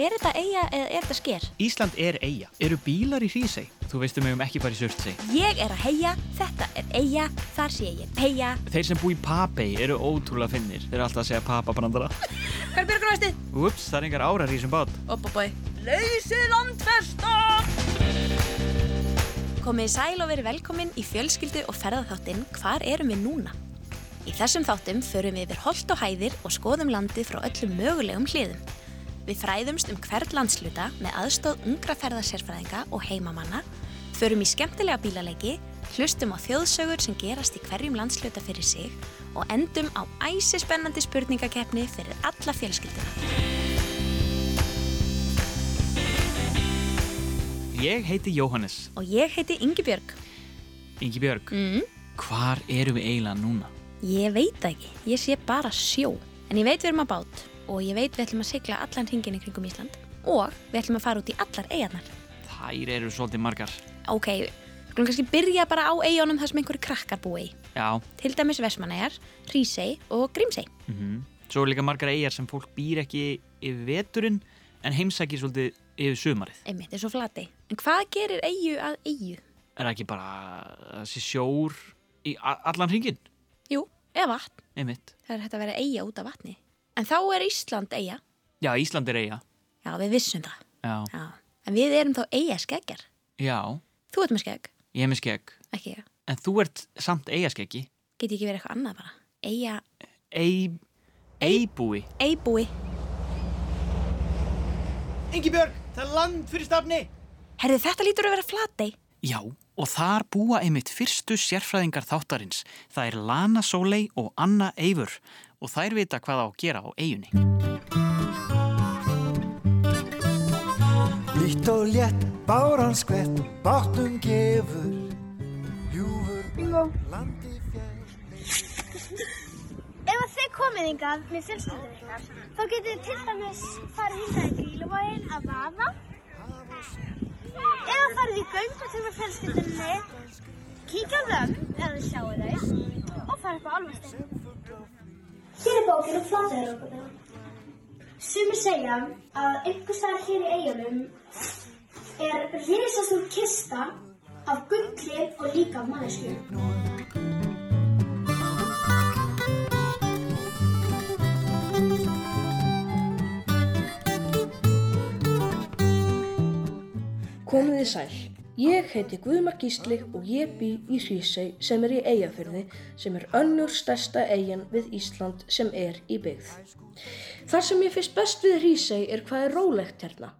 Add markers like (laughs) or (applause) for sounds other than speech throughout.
Er þetta eiga eða er þetta sker? Ísland er eiga. Eru bílar í Hrísey? Þú veistum við um ekki bara í Surtsey. Ég er að heia, þetta er eiga, þar sé ég heia. Þeir sem bú í Papey eru ótrúlega finnir. Þeir eru alltaf að segja papabrandara. (laughs) Hvað er björgunarvestið? Ups, það er engar árar í þessum bát. Oppabæ. Lausið landfesta! Komið í sæl og verið velkomin í fjölskyldu og ferðarþáttinn Hvar erum við núna? Í þessum þáttum förum við yfir holt og hæðir og skoðum landið frá öllum mögulegum hliðum. Við fræðumst um hvert landsluta með aðstóð ungra ferðarsérfræðinga og heimamanna, förum í skemmtilega bílaleiki, hlustum á þjóðsögur sem gerast í hverjum landsluta fyrir sig og endum á æsispennandi spurningakeppni fyrir alla fjölskylduna. Ég heiti Jóhannes. Og ég heiti Ingi Björg. Ingi Björg, Mm. hvar eru við eiginlega núna? Ég veit ekki, ég sé bara sjó. En ég veit við erum á bát og ég veit við ætlum að sigla allan hringin í kringum Ísland og við ætlum að fara út í allar eigarnar. Þær eru svolítið margar. Ok, við skulum kannski byrja bara á eigunum þar sem einhverju krakkar búi. Já, Til dæmis Vestmanæjar, Hrísey og Grímsey. mm svo eru líka margar eigar sem fólk býr ekki yfir veturinn en heimsækir svolítið yfir sumarið. Einmitt, eins og flati. En hvað gerir eigu að eigu? Er það ekki bara þessi sjór í allan hringin? Jú, eða vatn. Einmitt. Það er hægt að vera eiga út af vatni. En þá er Ísland eiga. Já, Ísland er eiga. Já, við vissum það. Já. Já. En við erum þá eiga skeggjar. Já, Þú ert með skegg, ég hef með skegg. ekki ég. En þú ert samt eigaskeggi. Get ekki verið eitthvað annað bara. Eiga, Ei... Eibúi. eibúi. Ingi Björg, það er land fyrir stafni. Herðu, þetta lítur að vera flatei. Já, og þar búa einmitt fyrstu sérfræðingar þáttarins. Það er Lana Sóley og Anna Eivur og þær vita hvað á að gera á eigunni. Lítt og létt, báran skvett, bátnum gefur, ljúfur, landi fjell. Ef að þið komið hingað með fjölskyldunum ykkar, þá getið þið til dæmis farið hingað í gríluvógin að vaða. Ef að farið í göngutur með fjölskyldunni, kíkja á þau, ef þið sjáu þau, og farið upp á alvarstein. Hér er bókin flótaður okkur. Sumi segja að einhver staðar hér í eigunum er risastór kista af gulli og líka af mannesku. Komið þið sæl. Ég heiti Guðmar Gísli og ég bý í Hrísey sem er í Eyjafyrði sem er önnur stærsta eigin við Ísland sem er í byggð. Þar sem ég finnst best við Hrísey er hvað er rólegt hérna.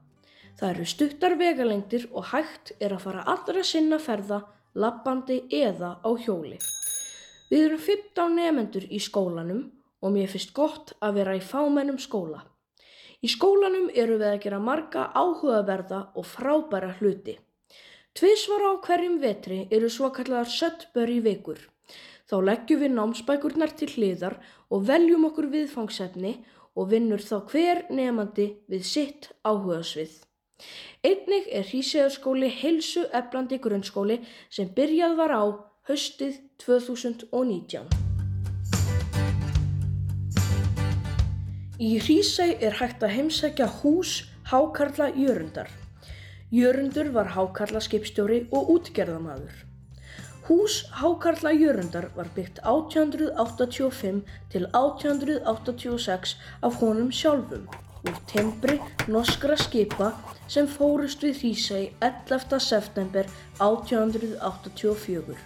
Það eru stuttar vegalengdir og hægt er að fara allra sinna ferða, lappandi eða á hjóli. Við erum 15 nefendur í skólanum og mér finnst gott að vera í fámennum skóla. Í skólanum eru við að gera marga áhugaverða og frábæra hluti. Tvisvar á hverjum vetri eru svo kallar söttbör í vikur. Þá leggjum við námsbækurnar til hliðar og veljum okkur viðfangsefni og vinnur þá hver nefandi við sitt áhugasvið. Einnig er Hrísegjarskóli heilsu eflandi grunnskóli sem byrjað var á haustið 2019. Í Hrísey er hægt að heimsækja hús Hákarla Jörundar. Jörundur var Hákarla skipstjóri og útgerðamaður. Hús Hákarla Jörundar var byggt 1885 til 1886 af honum sjálfum úr tembri norskra skipa sem fórust við Hrísey 11. september 1884.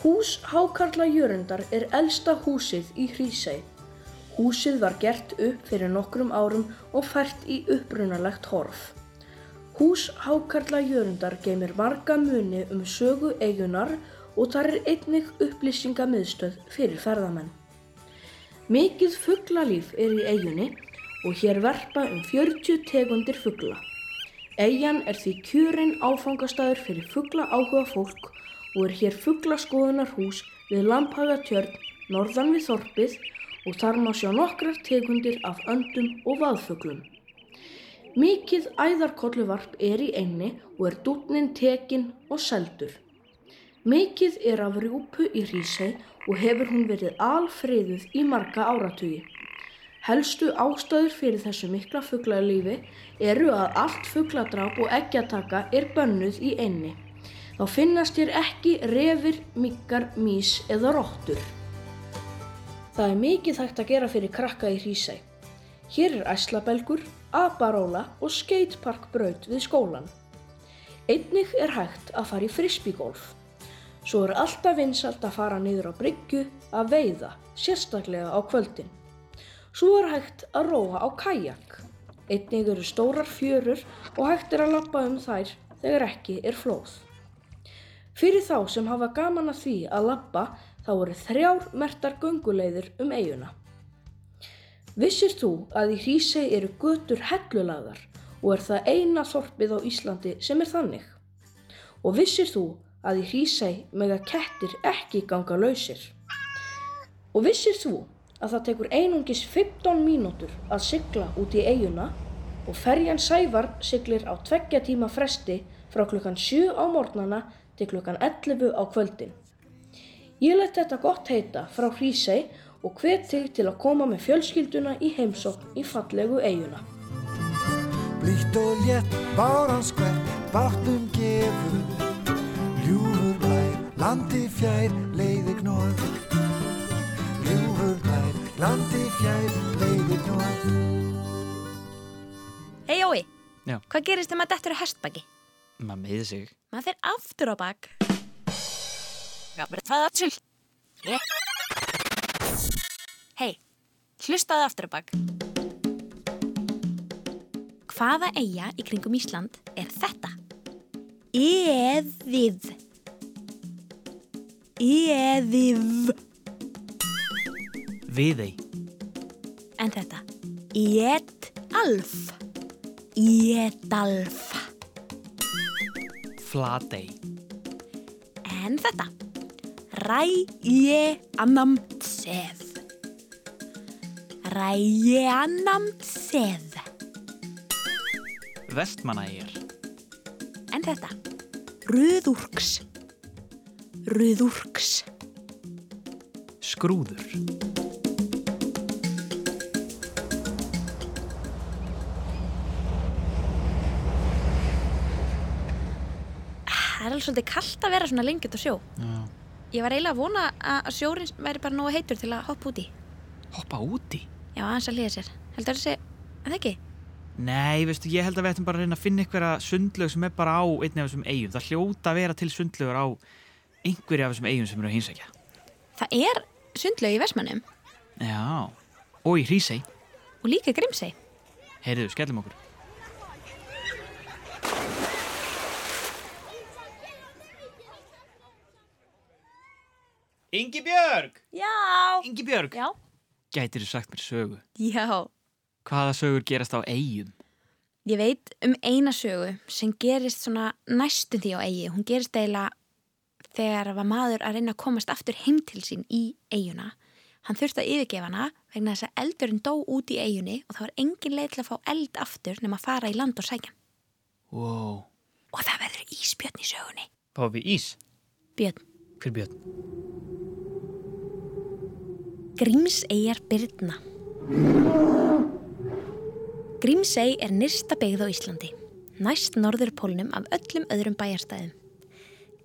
Hús Hákarla Jörundar er elsta húsið í Hrísey. Húsið var gert upp fyrir nokkrum árum og fært í upprunalegt horf. Hús Hákarla Jörundar geymir marga muni um sögu eigunar og þar er einnig upplýsingamiðstöð fyrir ferðamenn. Mikið fugglalíf er í eigunni og hér verpa um 40 tegundir fuggla. Eyjan er því kjörinn áfangastæður fyrir fuggla áhuga fólk og er hér fugglaskoðunarhús við Lamphagatjörn norðan við Þorpið og þar má sjá nokkrar tegundir af öndum og vaðfuglum. Mikið æðarkolluvarp er í einni og er dútnin tekin og seldur. Mikið er af rjúpu í Hrísey og hefur hún verið alfriðuð í marga áratugi. Helstu ástæður fyrir þessu mikla fugglalífi eru að allt fuggladráp og eggjataka er bönnuð í einni. Þá finnast hér ekki refir, myggar, mís eða róttur. Það er mikið hægt að gera fyrir krakka í Hrísæ. Hér er æslabelgur, aparóla og skateparkbraut við skólan. Einnig er hægt að fara í frisbygolf. Svo er alltaf vinsalt að fara niður á bryggju að veiða, sérstaklega á kvöldin. Svo er hægt að róa á kajak. Einnig eru stórar fjörur og hægt er að lappa um þær þegar ekki er flóð. Fyrir þá sem hafa gaman að því að lappa þá eru þrjár mertar gönguleiðir um eiguna. Vissir þú að í Hrísei eru götur hellulagðar og er það eina þorpið á Íslandi sem er þannig? Og vissir þú að í Hrísei mega kettir ekki ganga lausir? Og vissir þú að það tekur einungis 15 mínútur að sigla út í eiguna og ferjan Sævar siglir á tveggja tíma fresti frá klukkan 7 á morgnana til klukkan 11 á kvöldin. Ég let þetta gott heita frá Hrísei og hvet þig til að koma með fjölskylduna í heimsókn í fallegu eiguna. Blítt og létt, báran skvert, báttum gefur Ljúfur blær, landi fjær, leiði gnóð Ljúfur blær, landi fjær, leiði gnóð Hei Jói, Já, hvað gerist þegar maður dettur á hestbaki? maður meði sig. Maður fer aftur á bak. Já, bara það aftur. Hei, hlustaðu aftur á bak. Hvaða eiga í kringum Ísland er þetta? Eðið. Eðið. Viðei, En þetta? Étalf. Étalf. Flatei, En þetta? Ræjeanamtsef. Ræjeanamtsef. Vestmanægir, En þetta? Rúðúrks. Rúðúrks. Skrúður, Það er alveg svolítið kallt að vera svona lengi út á sjó. Já. Ég var eiginlega að vona að sjórinn væri bara nógu heitur til að hoppa út í. hoppa úti. Já, aðeins að líða sér. Heldur þessi, að það ekki? Nei, veistu, ég held að við ættum bara að reyna að finna einhverja sundlaug sem er bara á einni af þessum eigum. Það hljóta að vera til sundlaugur á einhverja af þessum eigum sem eru að hinsækja. Það er sundlaug í Vestmannum Já, og í Hrísei. og líka Grímsey. Heyrðu, skellum okkur. Ingi Björg! Já. Ingi Björg! Já. Gætir þú sagt mér sögu? Já. Hvaða sögur gerast á eigum? Ég veit um eina sögu sem gerist svona næstum því á eigi. Hún gerist eiginlega þegar var maður að reyna að komast aftur heim til sín í eiguna. Hann þurfti að yfirgefa hana vegna þess að eldurinn dó út í eigunni og það var engin leið til að fá eld aftur nema að fara í land og sækja. Wow. Og það verður íspjörn í sögunni. Fáum við ís? Björn. Hver Björn? Grímseyjar Byrna Grímsey er nyrsta byggð á Íslandi, næst norðurpólnum af öllum öðrum bæjarstæðum.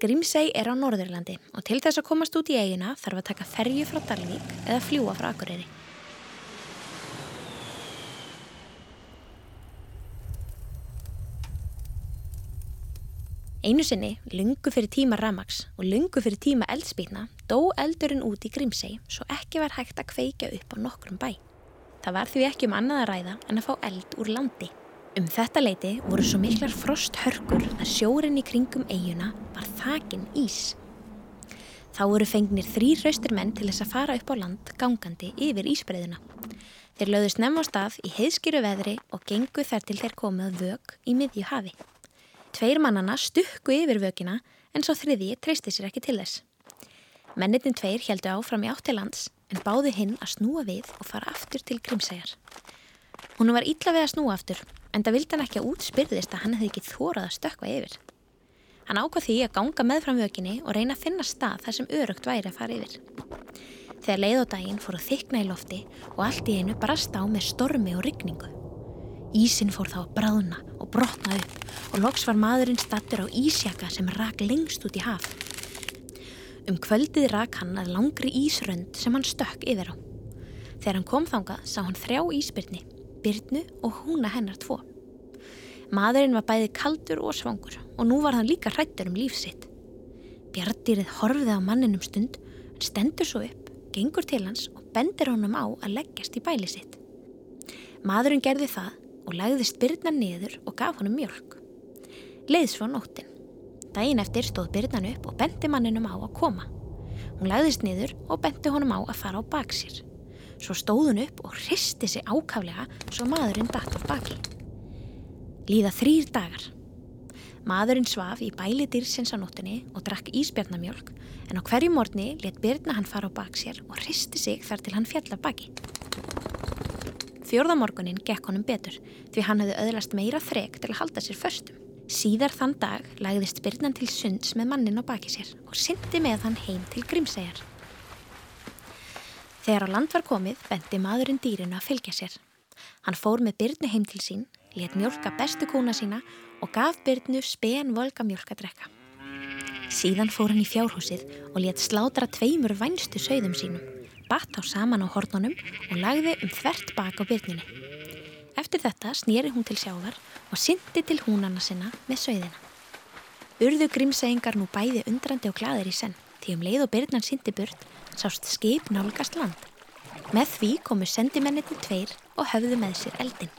Grímsey er á Norðurlandi og til þess að komast út í eigina þarf að taka ferju frá Dalvík eða fljúa frá Akureyri. Einu sinni, lungu fyrir tíma ramags og lungu fyrir tíma eldspýtna, dó eldurinn út í Grímsey svo ekki var hægt að kveikja upp á nokkrum bæ. Það var því ekki um annað að ræða en að fá eld úr landi. Um þetta leiti voru svo miklar frosthörkur að sjórin í kringum eiguna var þakin ís. Þá voru fengnir þrýr raustir menn til þess að fara upp á land gangandi yfir ísbreiðuna. Þeir lögðu snemma á stað í heiðskýru veðri og gengu þar til þeir komið vög í miðju hafi. Tveir mannana stukku yfir vökina en svo þriði treysti sér ekki til þess. Mennitin tveir heldu áfram í átt til lands en báðu hinn að snúa við og fara aftur til Grímsæjar. Hún var illa við að snúa aftur en það vildi hann ekki að útspyrðist að hann hefði ekki þórað að stökkva yfir. Hann ákvað því að ganga með fram vökinni og reyna að finna stað þar sem örugt væri að fara yfir. Þegar leið og daginn fór að þykna í lofti og allt í einu brast á með stormi og rigningu. Ísin fór þá að bráðna og brotna upp og loks var maðurinn stattur á ísjaka sem rak lengst út í haf. Um kvöldið rak hann að langri ísrönd sem hann stökk yfir á. Þegar hann kom þangað sá hann þrjá ísbyrni, byrnu og húna hennar tvo. Maðurinn var bæði kaldur og svangur og nú var hann líka hrættur um lífsitt. Bjardýrið horfið á manninum stund, hann stendur svo upp, gengur til hans og bendir honum á að leggjast í bæli sitt. Maðurinn gerði það og lagðist byrnan niður og gaf honum mjölk. Leiðs svo nóttin. Dægin eftir stóð byrnan upp og bendi manninum á að koma. Hún lagðist niður og bendi honum á að fara á baksir. Svo stóð hún upp og hristi sig ákaflega svo maðurinn datt á baki. Líða þrýr dagar. Maðurinn svaf í bæli dýrsins á nóttinni og drakk ísbjarnamjölk en á hverju morgni let byrna hann fara á baksir og hristi sig þar til hann fjallar baki. Fjórðamorgunin gekk honum betur því hann hefði öðlast meira þrek til að halda sér förstum. Síðar þann dag lagðist byrnan til sunds með mannin á baki sér og syndi með hann heim til Grímsæjar. Þegar á land var komið bendi maðurinn dýrinu að fylgja sér. Hann fór með byrnu heim til sín, let mjölka bestu kúna sína og gaf byrnu spen volga mjölkadrekka. Síðan fór hann í fjárhúsið og let slátra tveimur vænstu sögðum sínum, batt á saman á hornunum og lagði um þvert bak á byrninu. Eftir þetta snýri hún til sjávar og syndi til húnana sinna með sögðina. Urðu grímsæingar nú bæði undrandi og gladir í senn, því um leið og byrnan syndi burt sást skip nálgast land. Með því komu sendimenniti tveir og höfðu með sér eldin.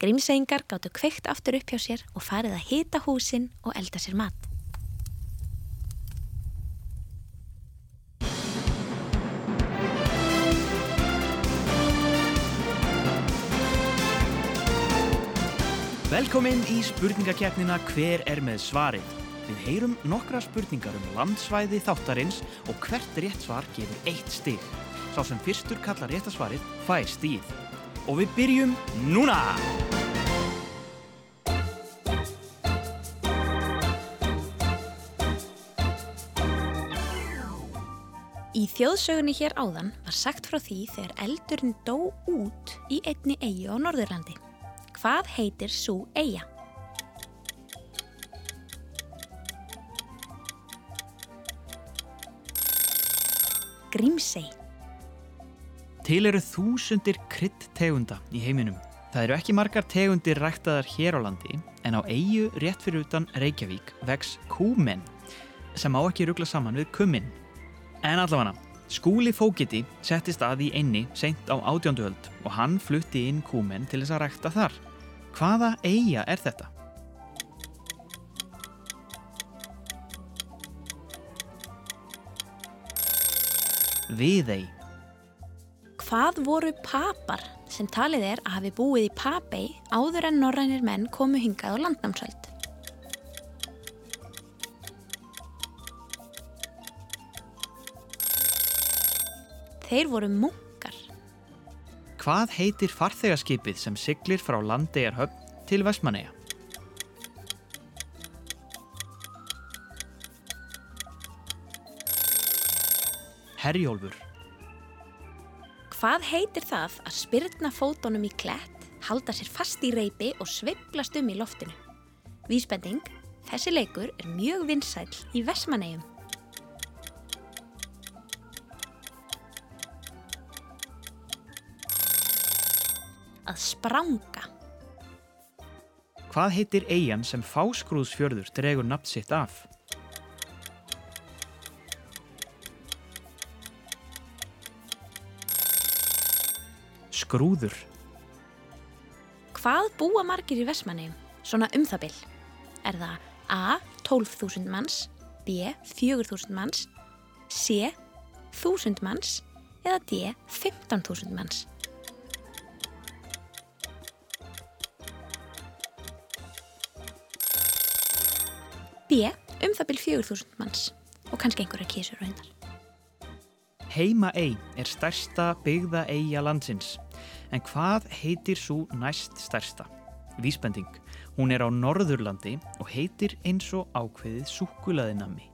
Grímsæingar gáttu kveikt aftur upp hjá sér og farið að hita húsin og elda sér mat. Velkomin í spurningakeppnina Hver er með svarið? Við heyrum nokkra spurningar um landsvæði þáttarins og hvert rétt svar gefur eitt stig. Sá sem fyrstur kallar réttasvarið fær stíð. Og við byrjum núna! Í þjóðsögunni hér áðan var sagt frá því þegar eldurinn dó út í einni eigu á Norðurlandi. Hvað heitir svo eiga? Grímsey. Til eru þúsundir kryddtegunda í heiminum. Það eru ekki margar tegundir ræktaðar hér á landi en á eigu rétt fyrir utan Reykjavík vex kúmen sem á ekki ruggla saman við kummin. En allavega, skúli fókiti settist að í einni seint á átjánduöld og hann flutti inn kúmen til þess að rækta þar. Hvaða eiga er þetta? Viðei. Hvað voru papar sem talið er að hafi búið í Papei áður en norrænir menn komu hingað á landnámsöld? Þeir voru munkar. Hvað heitir farþegarskipið sem siglir frá Landeyjarhöfn til Vestmanneia? Herjólfur. Hvað heitir það að spyrna fótunum í klett, halda sér fast í reypi og sveiplast um í loftinu? Vísbending, þessi leikur er mjög vinsæl í Vestmannegjum. Að spranga. Hvað heitir eigin sem fáskrúðsfjörður dregur nafn sitt af? Skrúður. Hvað búa margir í Vestmannegjum? Svona um það byll. Er það A. 12.000 manns, B. 4.000 manns, C. 1.000 manns eða D. 15.000 manns? B. Um það byrj 4.000 manns og kannski einhverja kísur og hinnar. Heimaey er stærsta byggða eiga landsins. En hvað heitir svo næst stærsta? Vísbending. Hún er á Norðurlandi og heitir eins og ákveðið Súkulaðinami.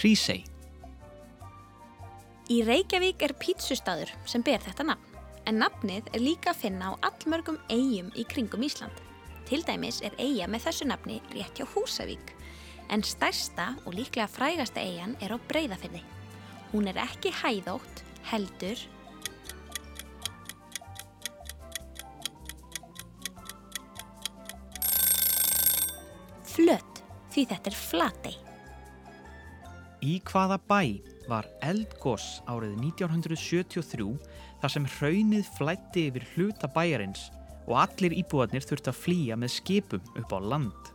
Prísei Í Reykjavík er pítsustadur sem ber þetta nafn en nafnið er líka að finna á allmörgum eigum í kringum Ísland. Til dæmis er eiga með þessu nafni rétt hjá Húsavík, en stærsta og líklega frægasta eigan er á Breiðafirði. Hún er ekki hæðótt, heldur flöt, því þetta er flatei. Í hvaða bæ var eldgoss árið 1973 þar sem hraunið flætti yfir hluta bæjarins og allir íbúarnir þurfti að flýja með skipum upp á land.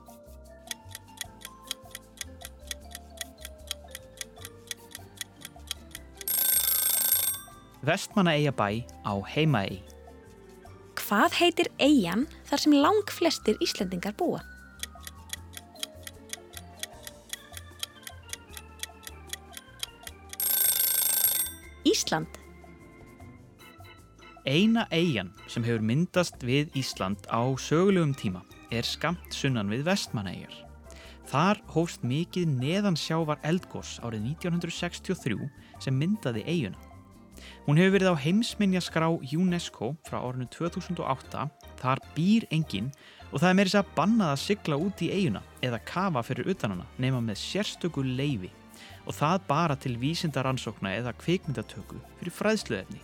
Vestmanna eigabæ á heimaei. Hvað heitir eigan þar sem lang flestir Íslendingar búa? Ísland. Eina eigin sem hefur myndast við Ísland á sögulegum tíma er skamt sunnan við Vestmannaeyjar. Þar hófst mikið neðansjávar eldgoss árið 1963 sem myndaði eiguna. Hún hefur verið á heimsminjaskrá UNESCO frá árinu 2008, þar býr enginn og það er meirins að bannað að sigla út í eiguna eða kafa fyrir utanana nema með sérstöku leifi og það bara til vísindaransókna eða kvikmyndatöku fyrir fræðsluefni.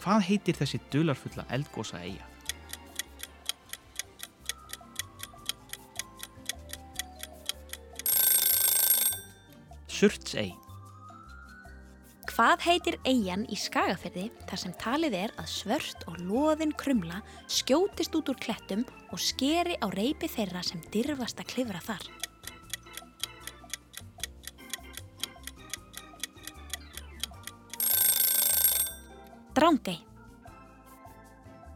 Hvað heitir þessi dularfulla eldgósa eiga? Surtsei. Hvað heitir eigin í Skagafyrði þar sem talið er að svört og loðin krumla skjótist út úr klettum og skeri á reypi þeirra sem dirfast að klifra þar? Drángei.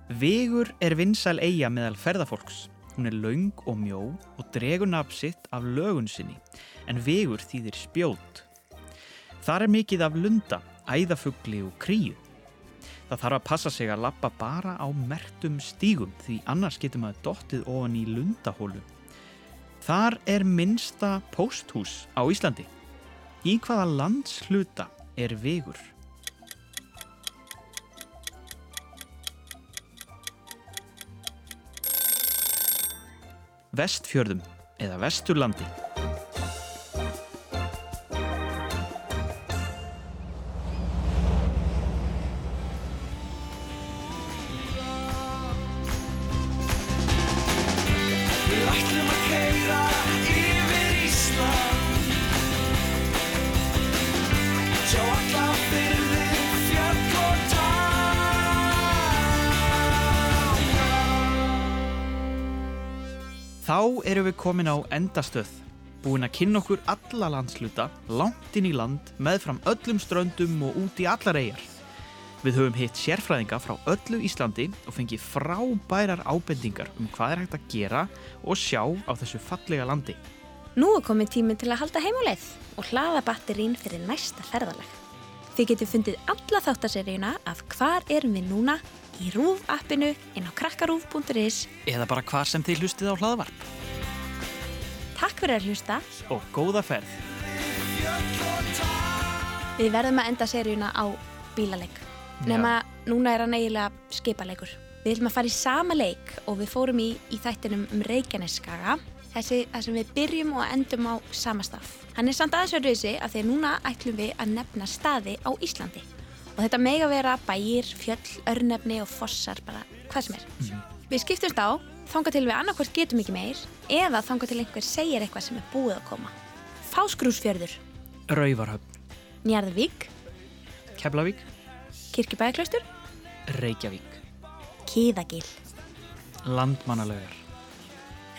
Vegur er vinsæl eiga meðal ferðafólks. Hún er laung og mjó og dregur nafn sitt af lögun sinni, en vegur þýðir spjót. Þar er mikið af lunda, æðafugli og kríu. Það þarf að passa sig að lappa bara á mertum stígum því annars getur maður dottið ofan í lundahólu. Þar er minnsta pósthús á Íslandi. Í hvaða landsluta er vegur? Vestfjörðum eða Vesturlandi. Þá erum við komin á endastöð, búin að kynna okkur alla landsluta, langt inn í land, meðfram öllum ströndum og út í allar eigjar. Við höfum hitt sérfræðinga frá öllu Íslandi og fengið frábærar ábendingar um hvað er hægt að gera og sjá á þessu fallega landi. Nú er komið tíminn til að halda heimuleið og hlaða batterín fyrir næsta ferðalag. Þið getur fundið alla þáttaseríuna af hvar erum við núna í RÚF appinu inn á krakkarúf.is. Eða bara hvar sem þið hlustið á hlaðvarp. Takk fyrir að hlusta. Og góða ferð. Við verðum að enda seríuna á bílaleik. Nefna núna er hann eiginlega skipaleikur. Við ætlum að fara í sama leik og við fórum í, í þættinum um Reykjaneskaga. Þessi þar sem við byrjum og endum á sama stað. Hann er samt aðeins verið þessi af því að núna ætlum við að nefna staði á Íslandi. Og þetta mega vera bæir, fjöll, örnefni og fossar, bara hvað sem er. Við skiptumst á, þanga til við annarkvort getum ekki meir eða þanga til einhver segir eitthvað sem er búið að koma. Fáskrúsfjörður, Rauvarhöfn, Njarðvík, Keflavík, Kirkjubæðaklaustur, Reykjavík, Kíðagil, Landmannalaugar,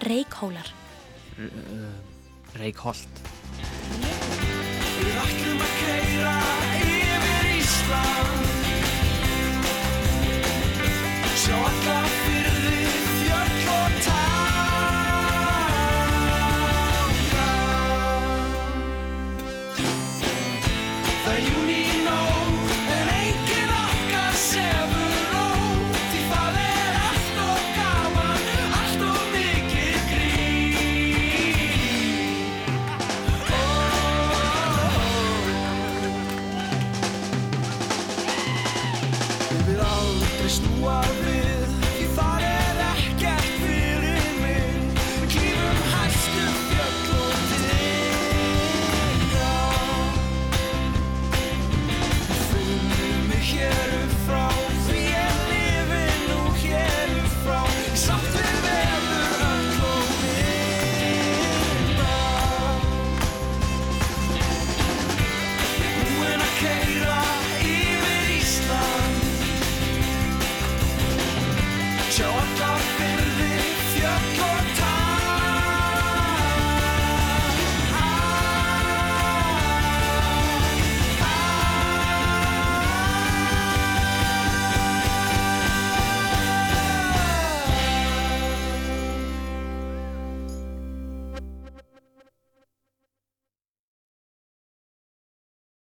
Reykhólar, Reykholt. Við ætlum að keyra short life.